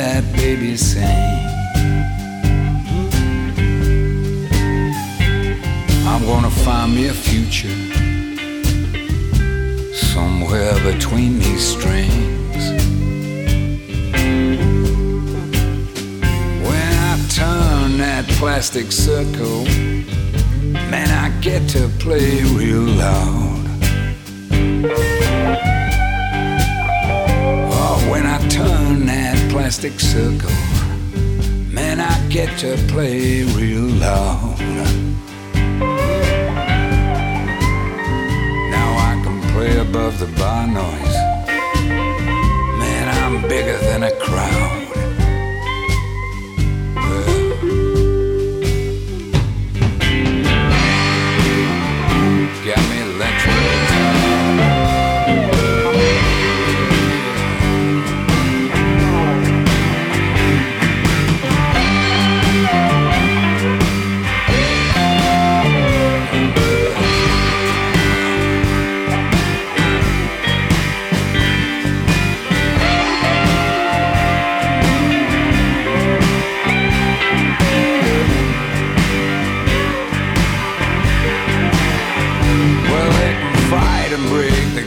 That baby sing. I'm gonna find me a future somewhere between these strings. When I turn that plastic circle, man, I get to play real loud. Oh, when I turn that plastic circle, man, I get to play real loud. Now I can play above the bar noise. Man, I'm bigger than a crowd.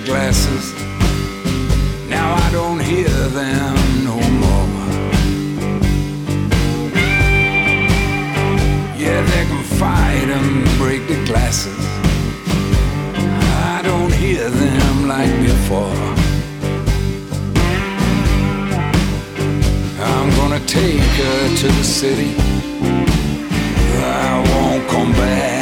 glasses. Now I don't hear them no more. Yeah, they can fight and break the glasses. I don't hear them like before. I'm gonna take her to the city. I won't come back.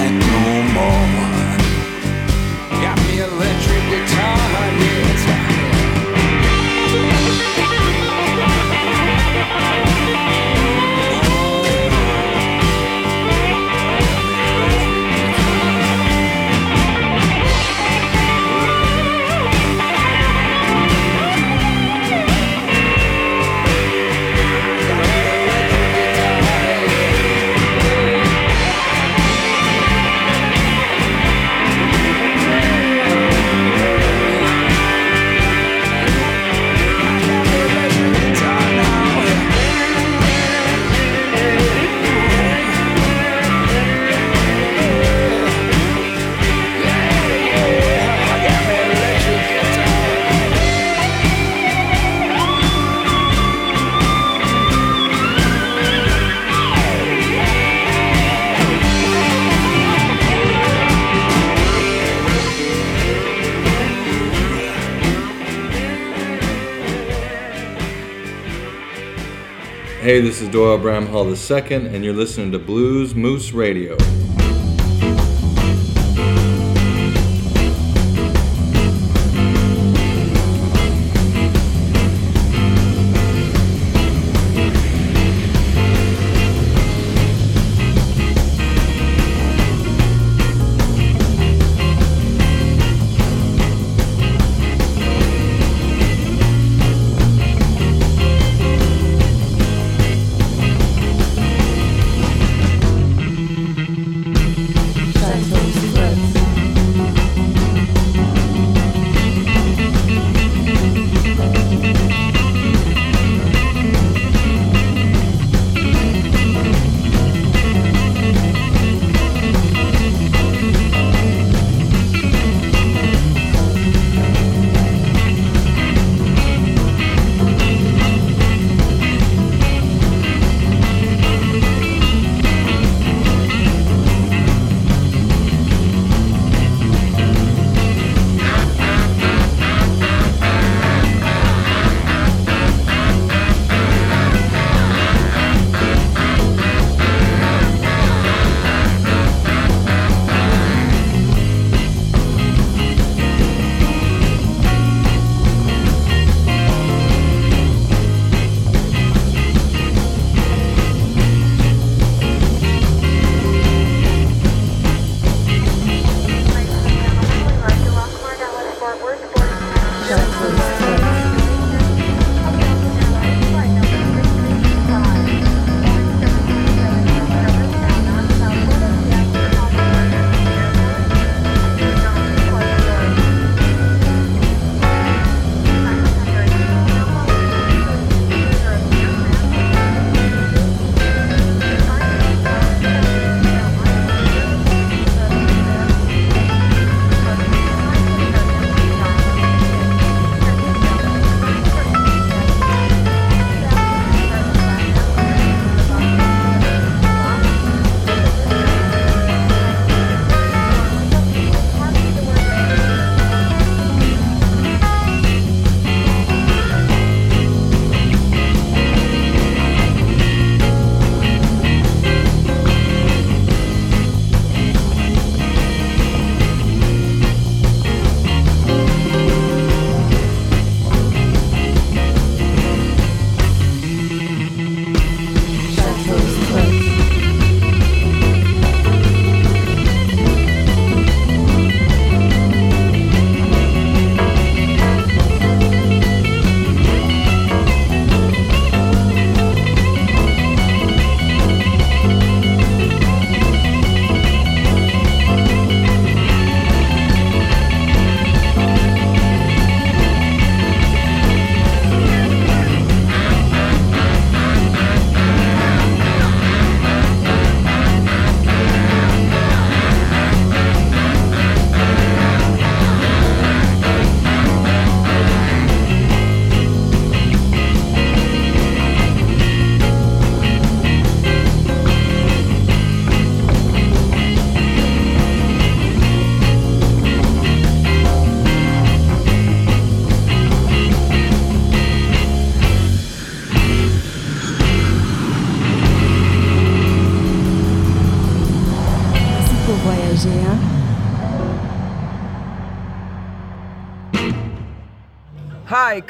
Hey, this is Doyle Bramhall II, and you're listening to Blues Moose Radio.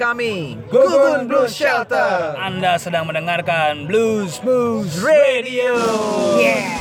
Kami Gugun Blues Shelter Anda sedang mendengarkan Blues Moose Radio. Yeah.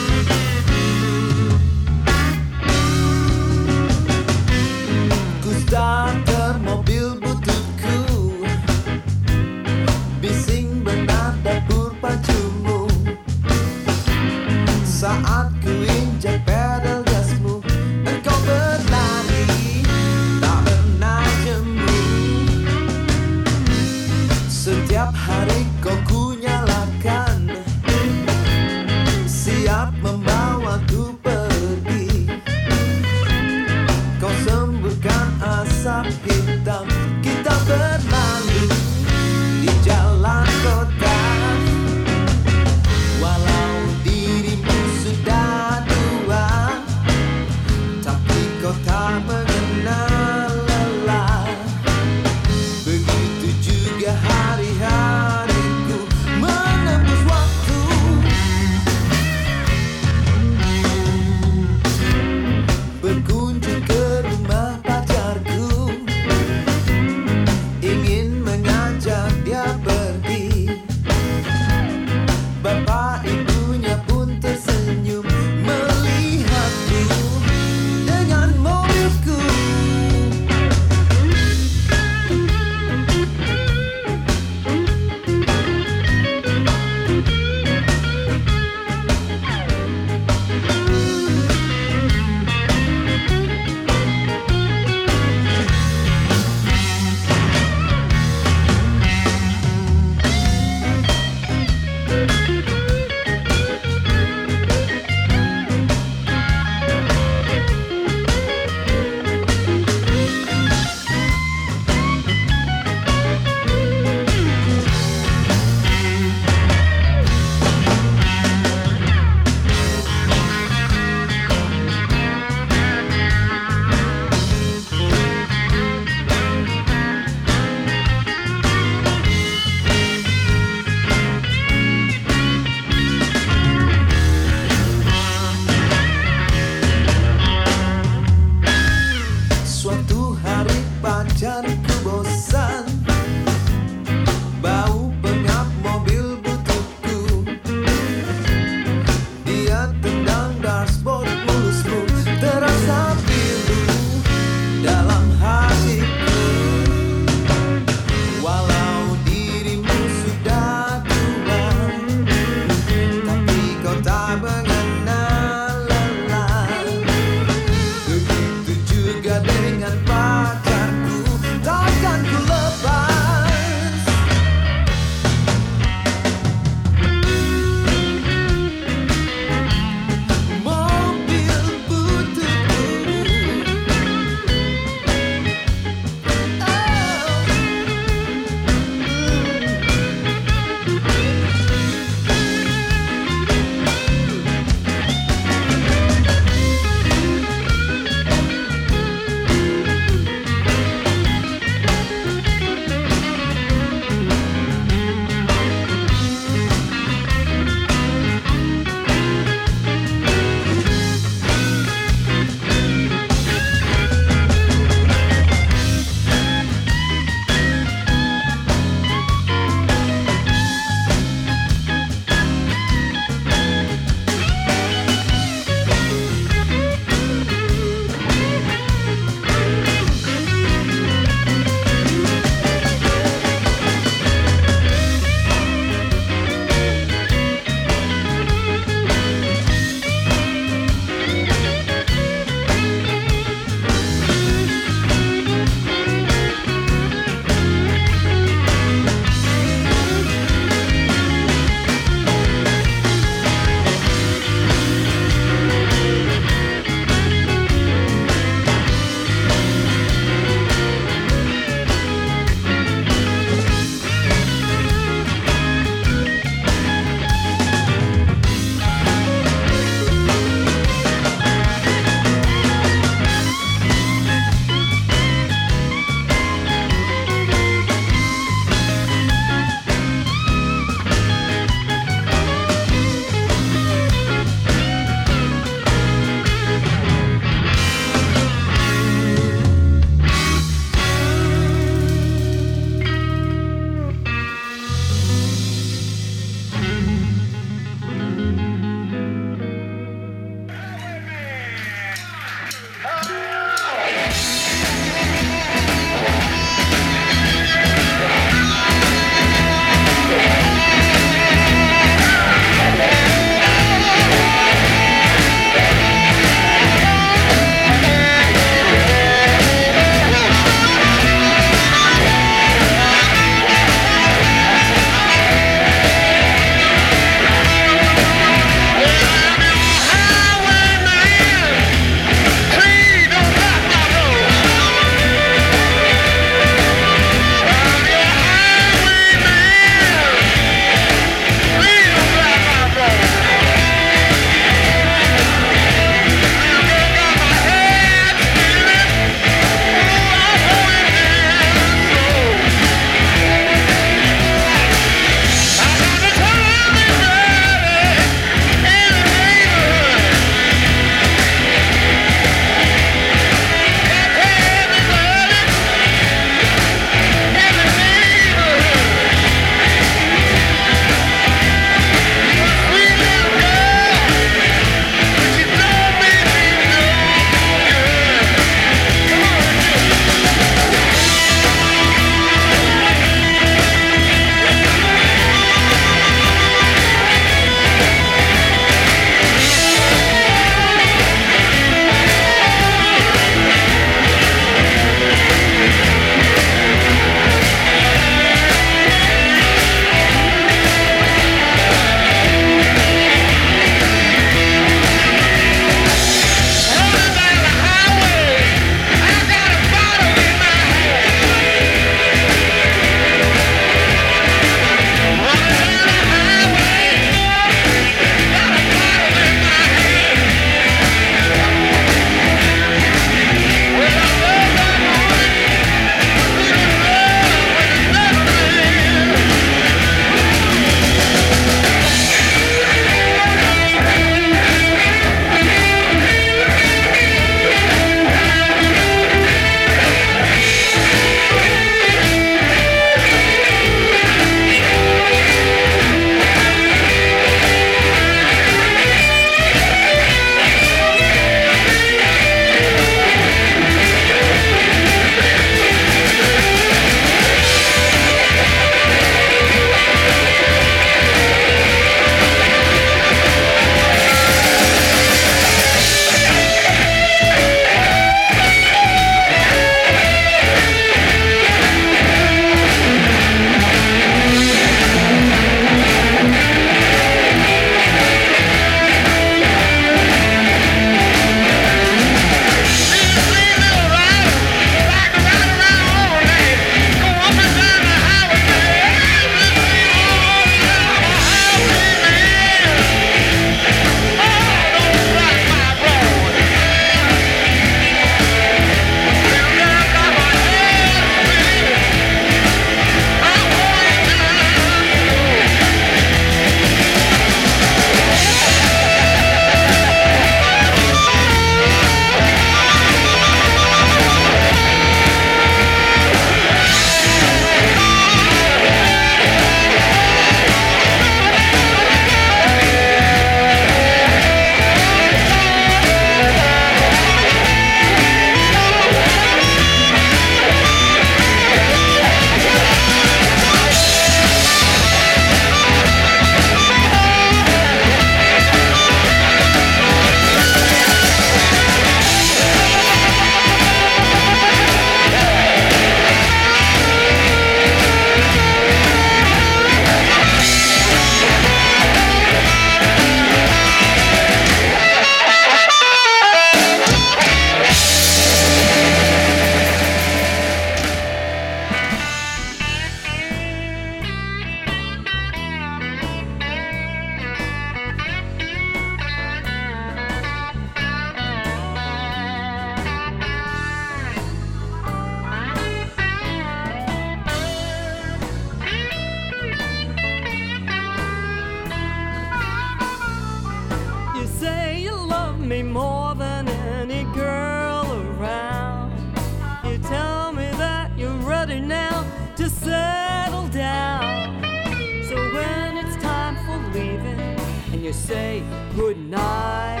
say goodnight.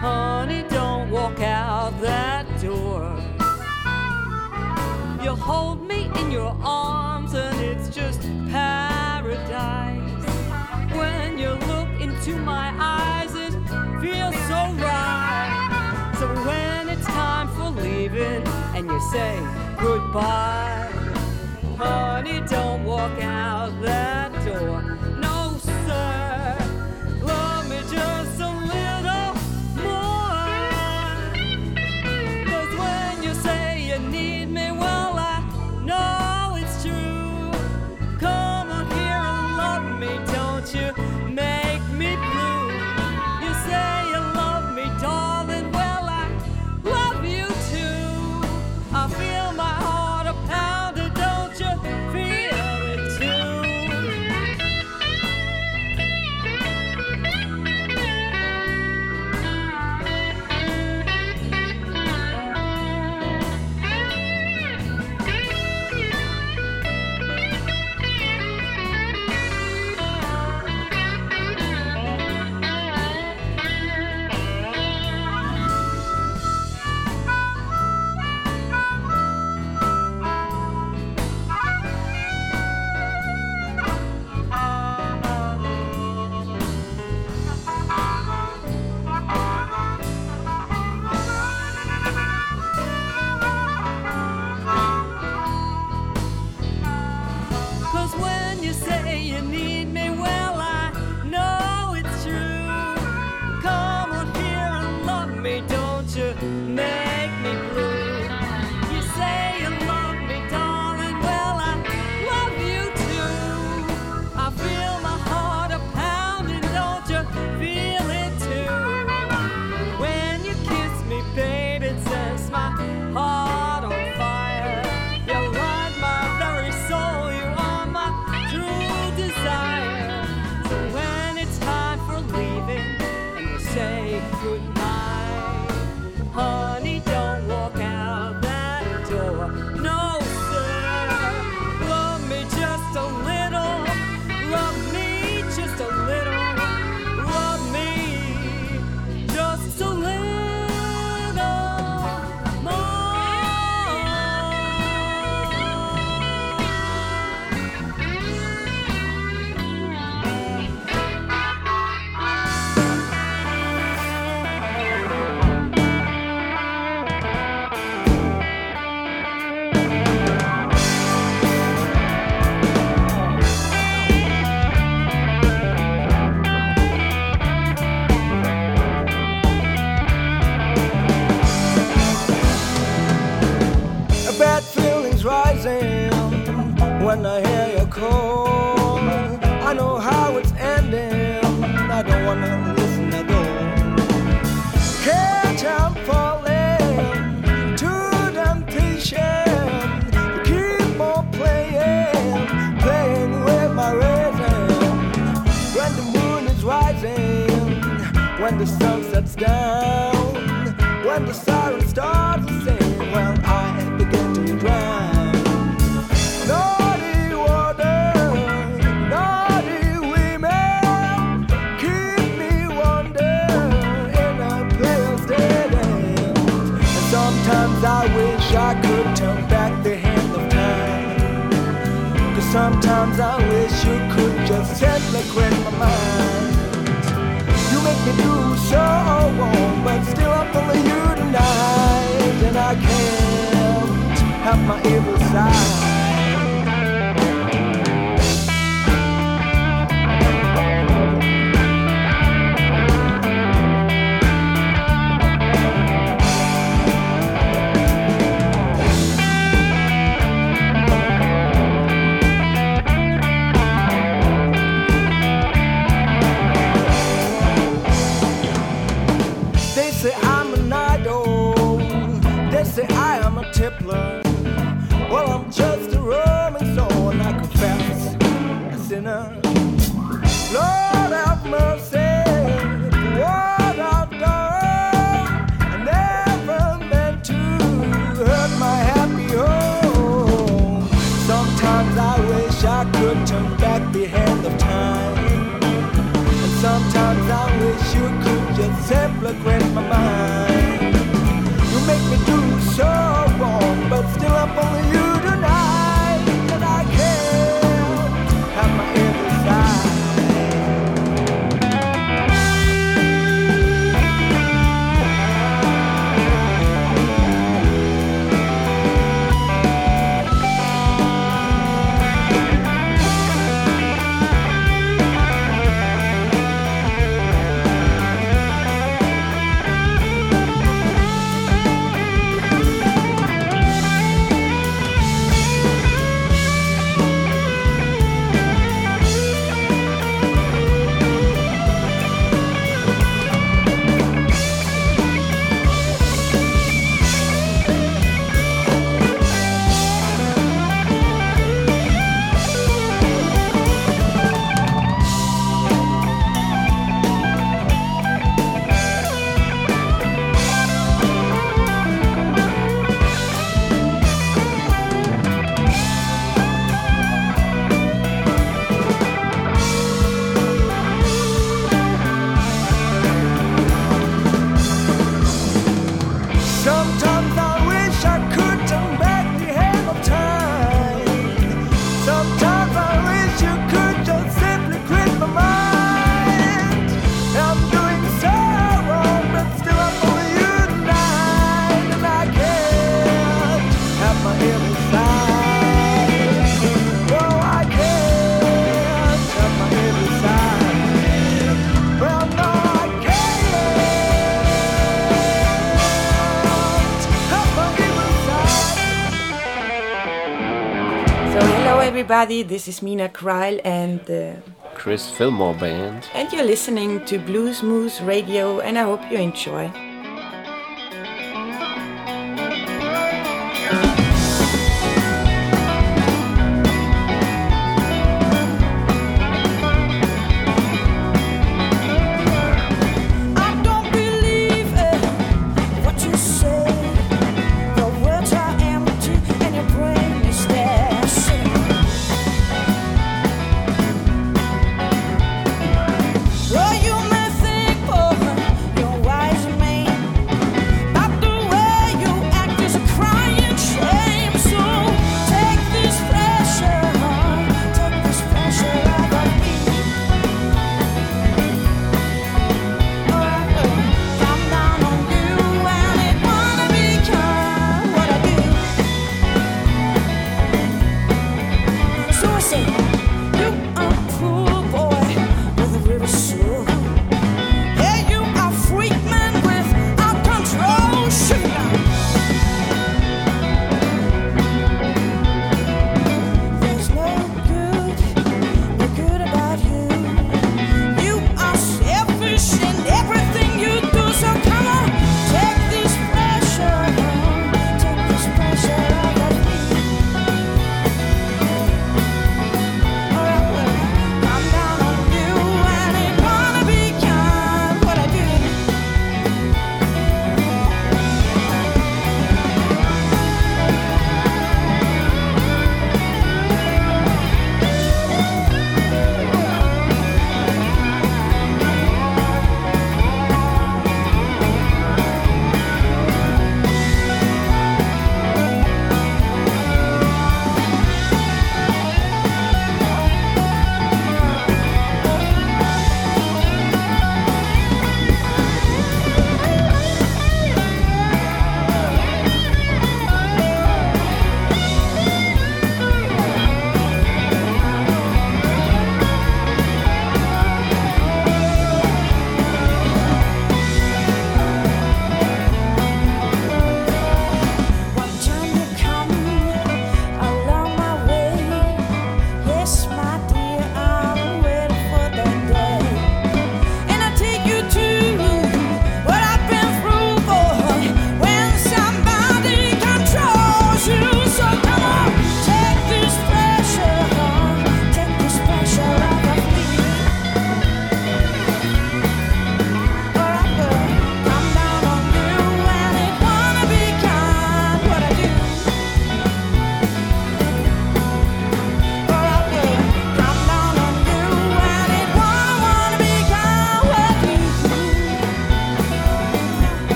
Honey, don't walk out that door. You hold me in your arms, and it's just paradise. When you look into my eyes, it feels so right. So when it's time for leaving, and you say goodbye, honey, don't walk out. won't, but still I'm pulling you tonight, and I can't help my evil side. eloquent everybody. This is Meena Cryle and the Chris Fillmore Band. And you're listening to Blues Moose Radio, and I hope you enjoy.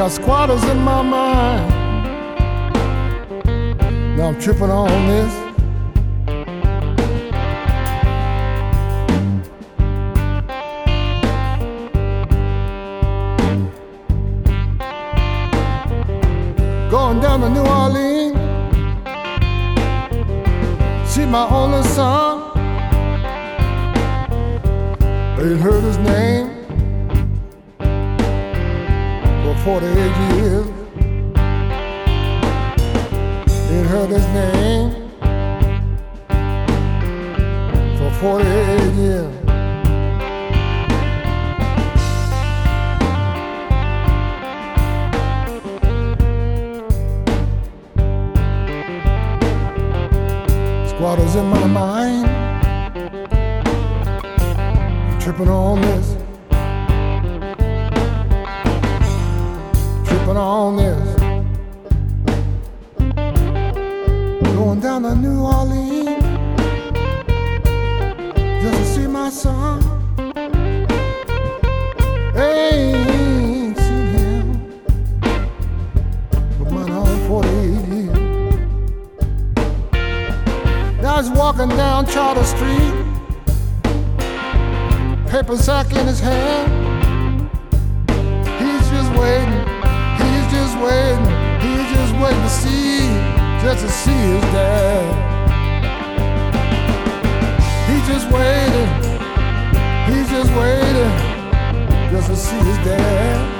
got squatters in my mind. Now I'm tripping on this. Going down to New Orleans. She my only son. Ain't heard his name. chorei prophecy is there.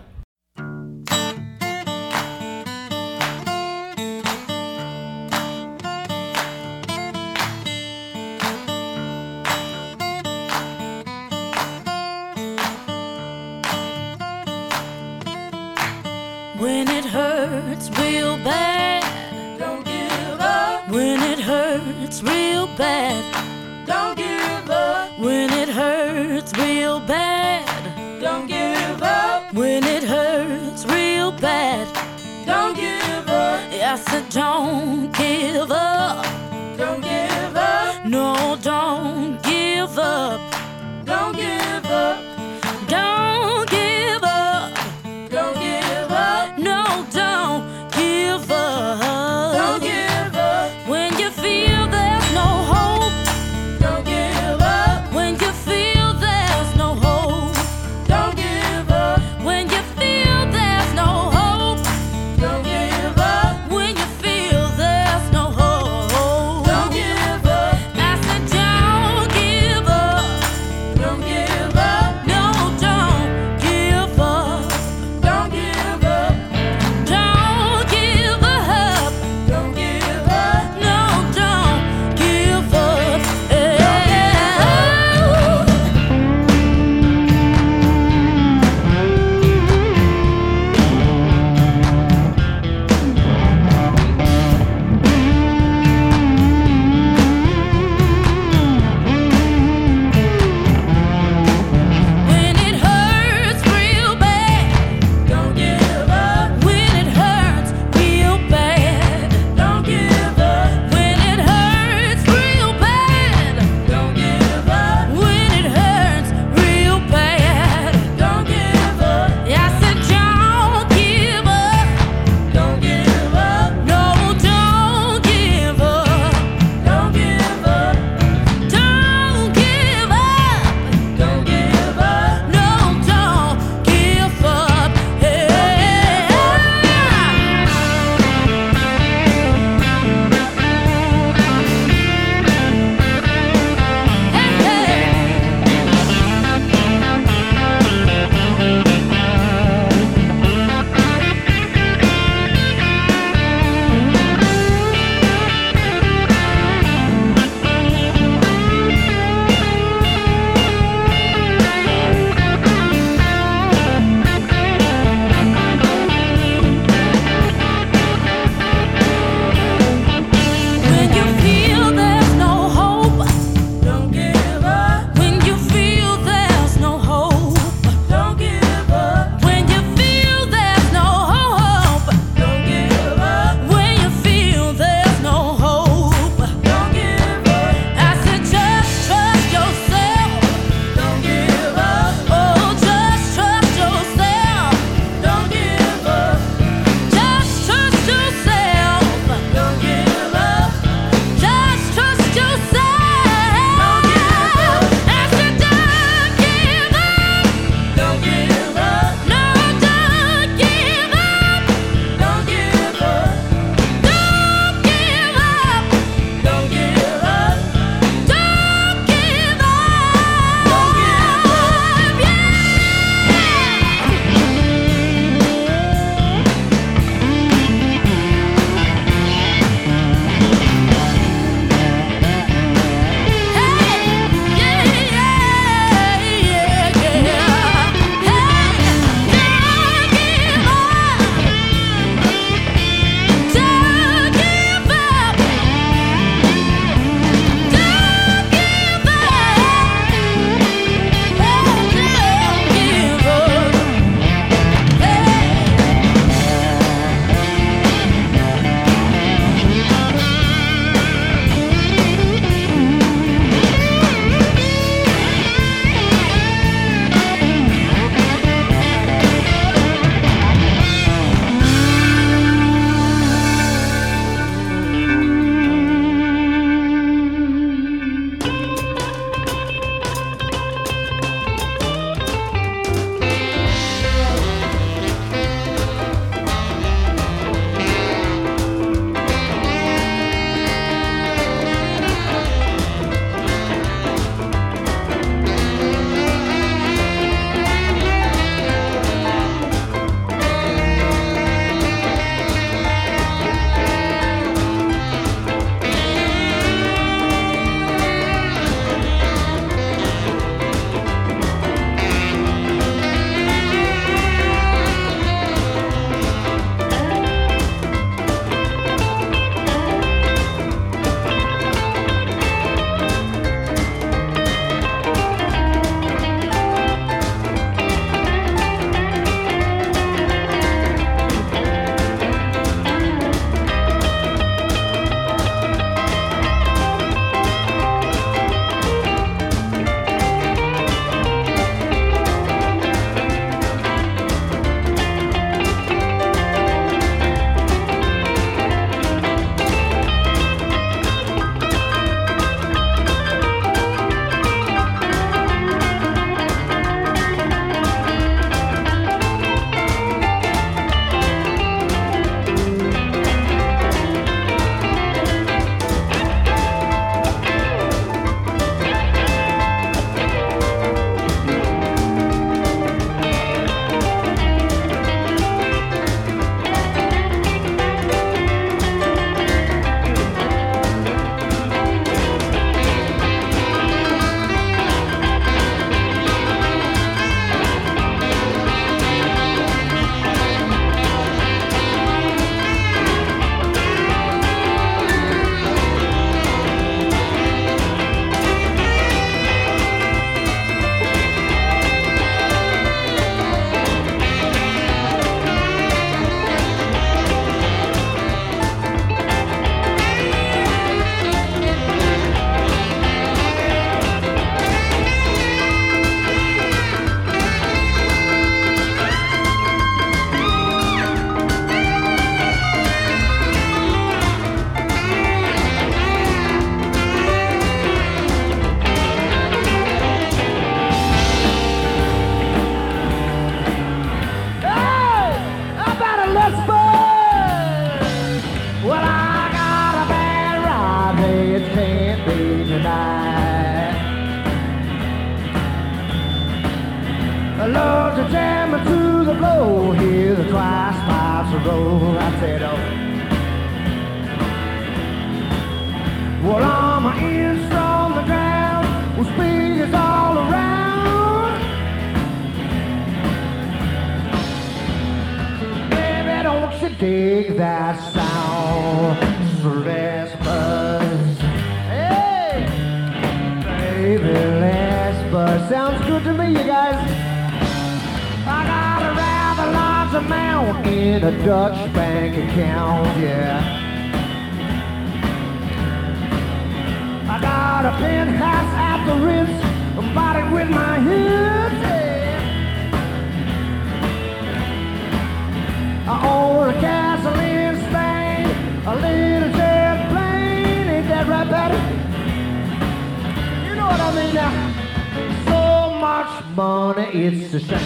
much money, it's a shame.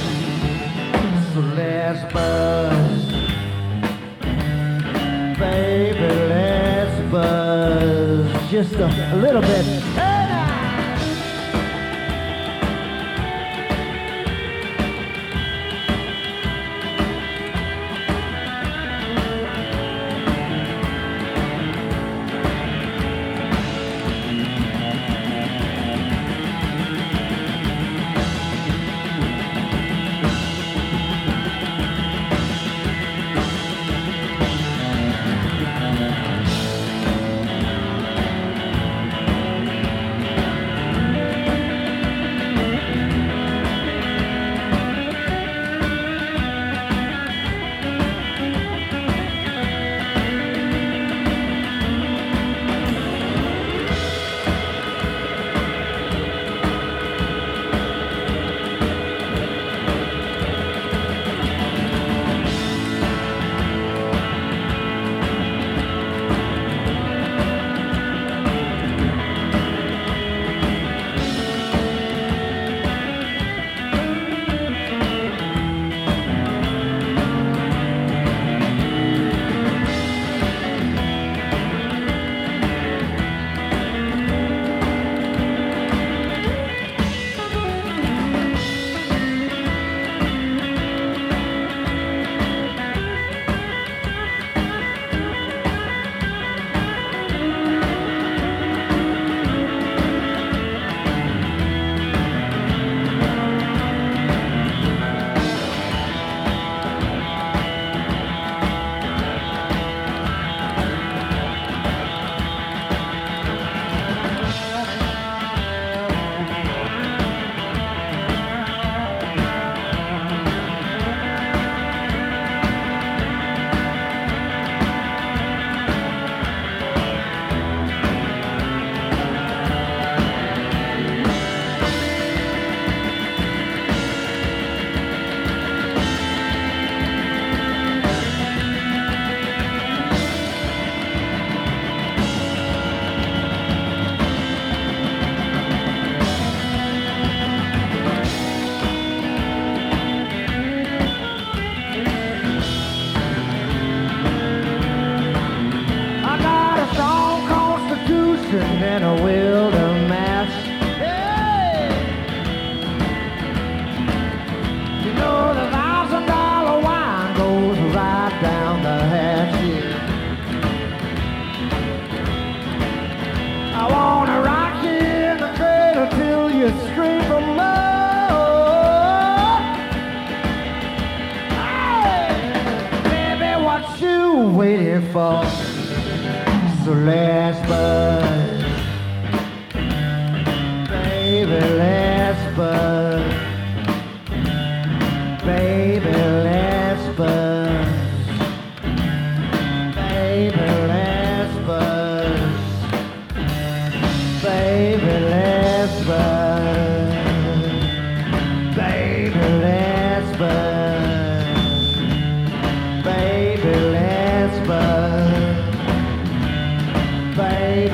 so let's buzz. Baby, let's buzz. Just a little bit.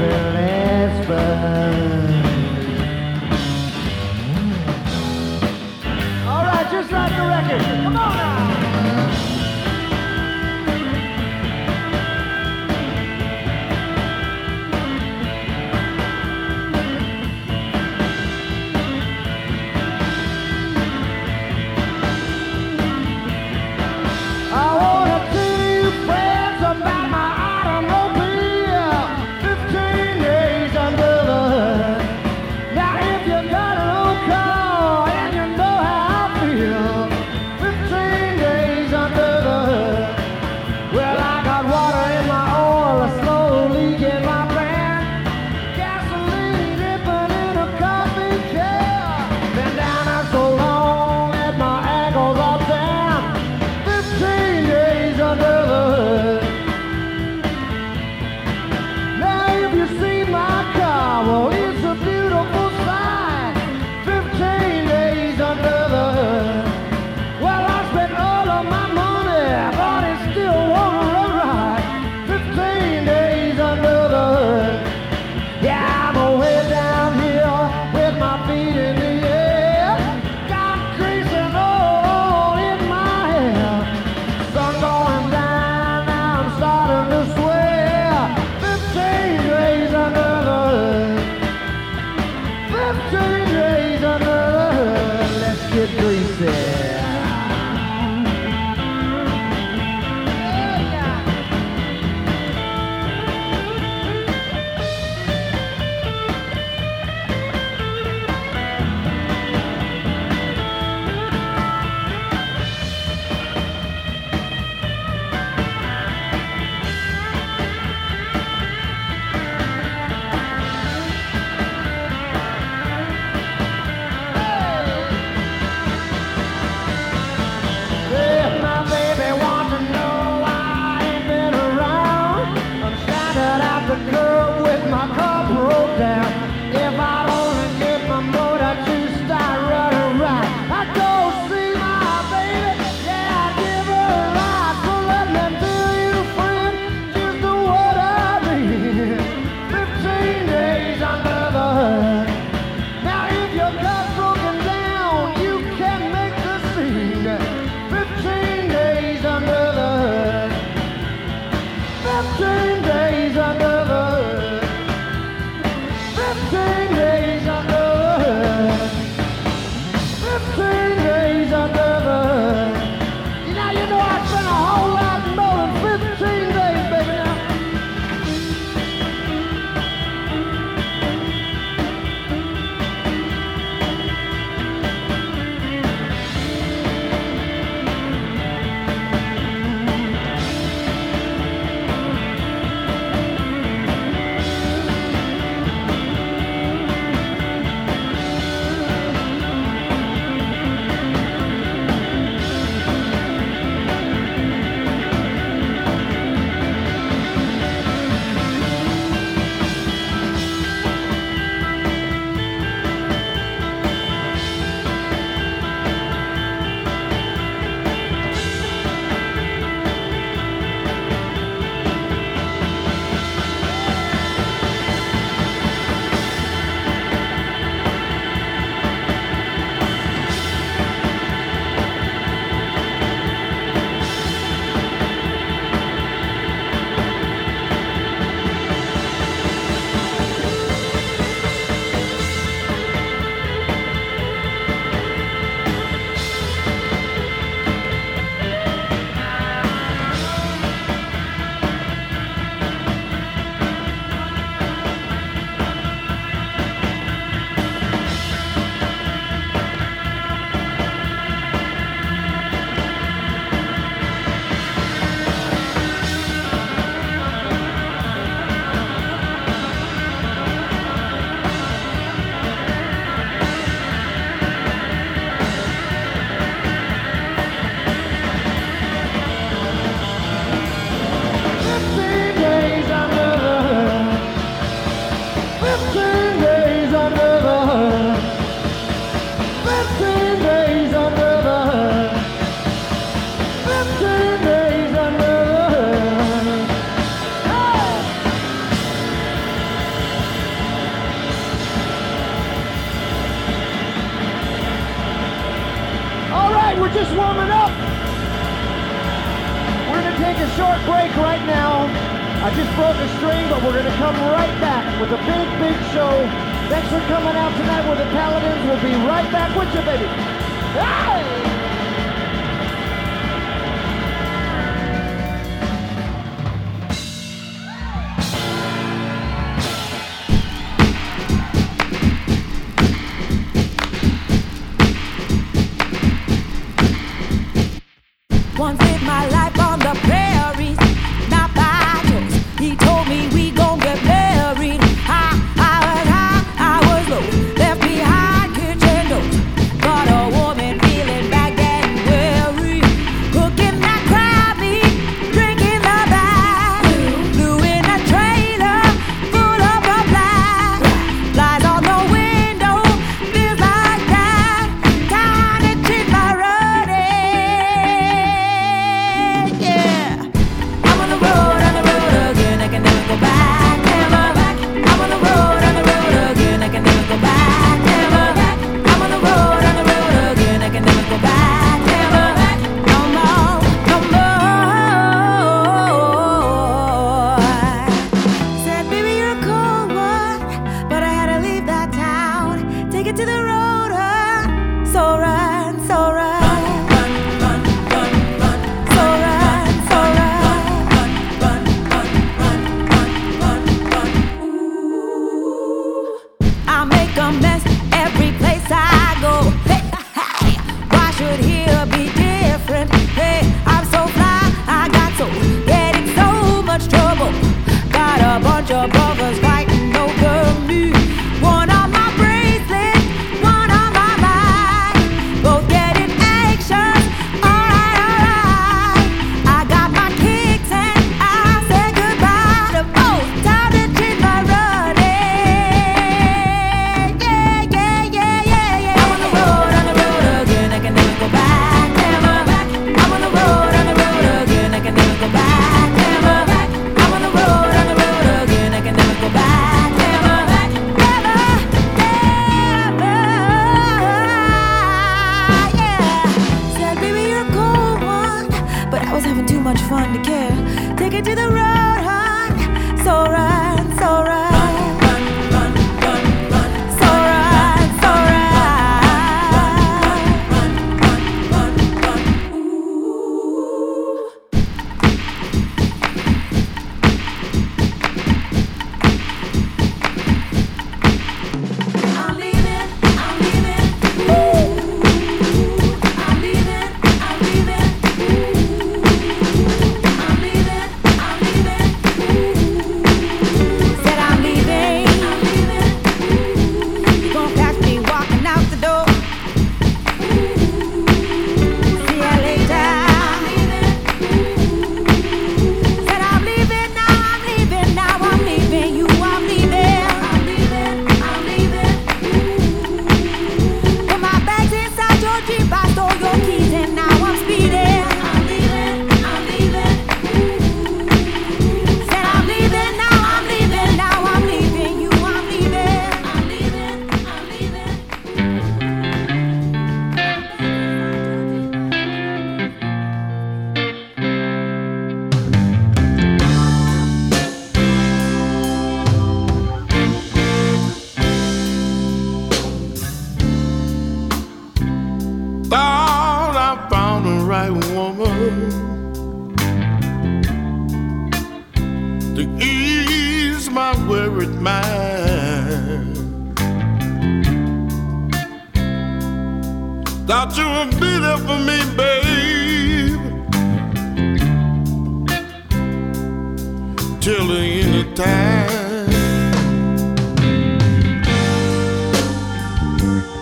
believe much fun to care.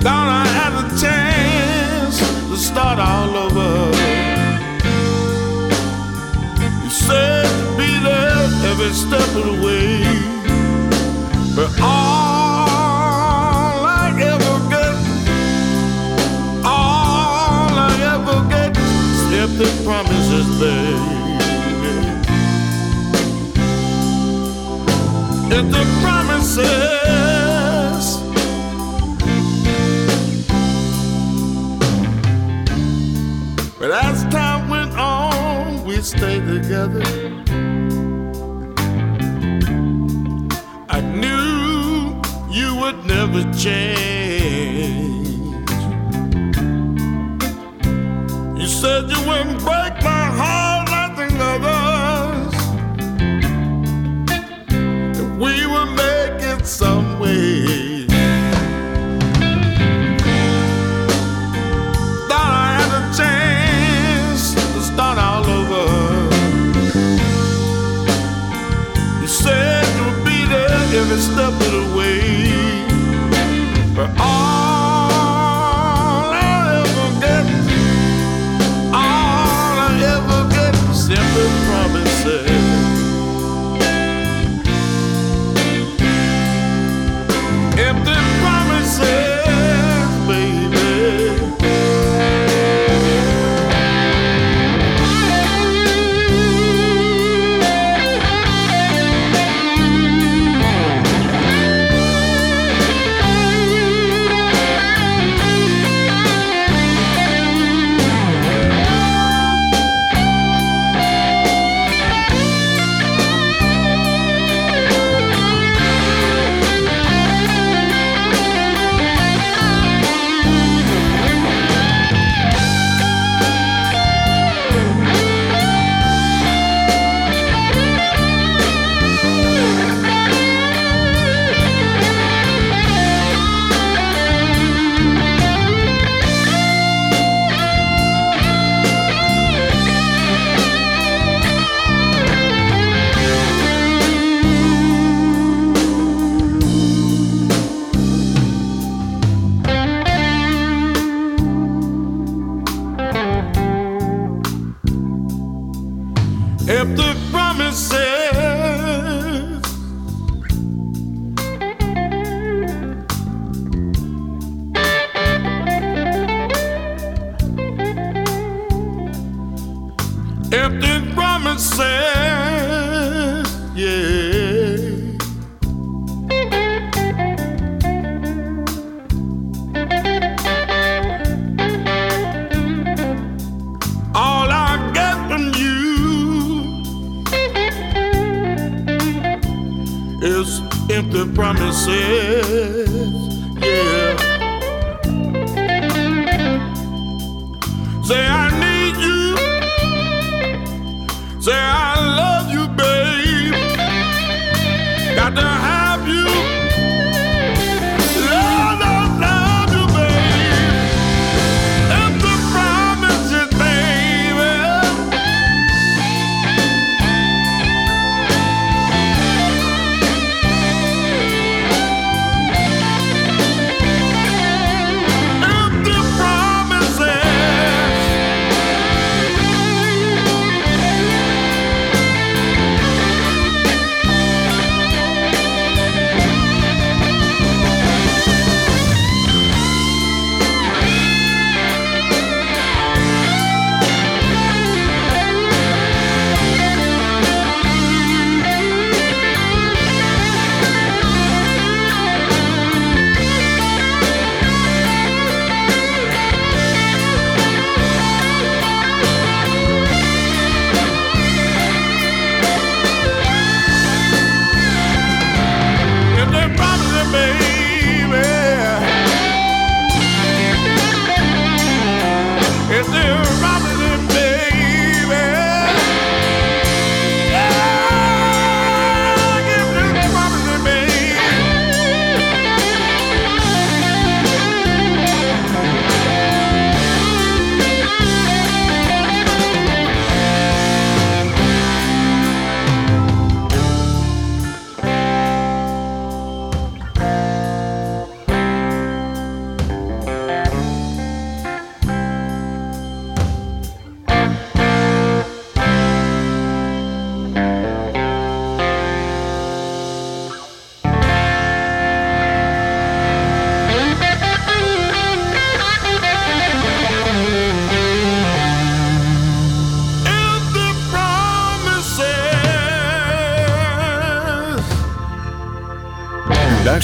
Thought I had a chance to start all over. You said to be there every step of the way, but all I ever get, all I ever get, is empty promises there. Empty promises. together. I knew you would never change. You said you wouldn't break.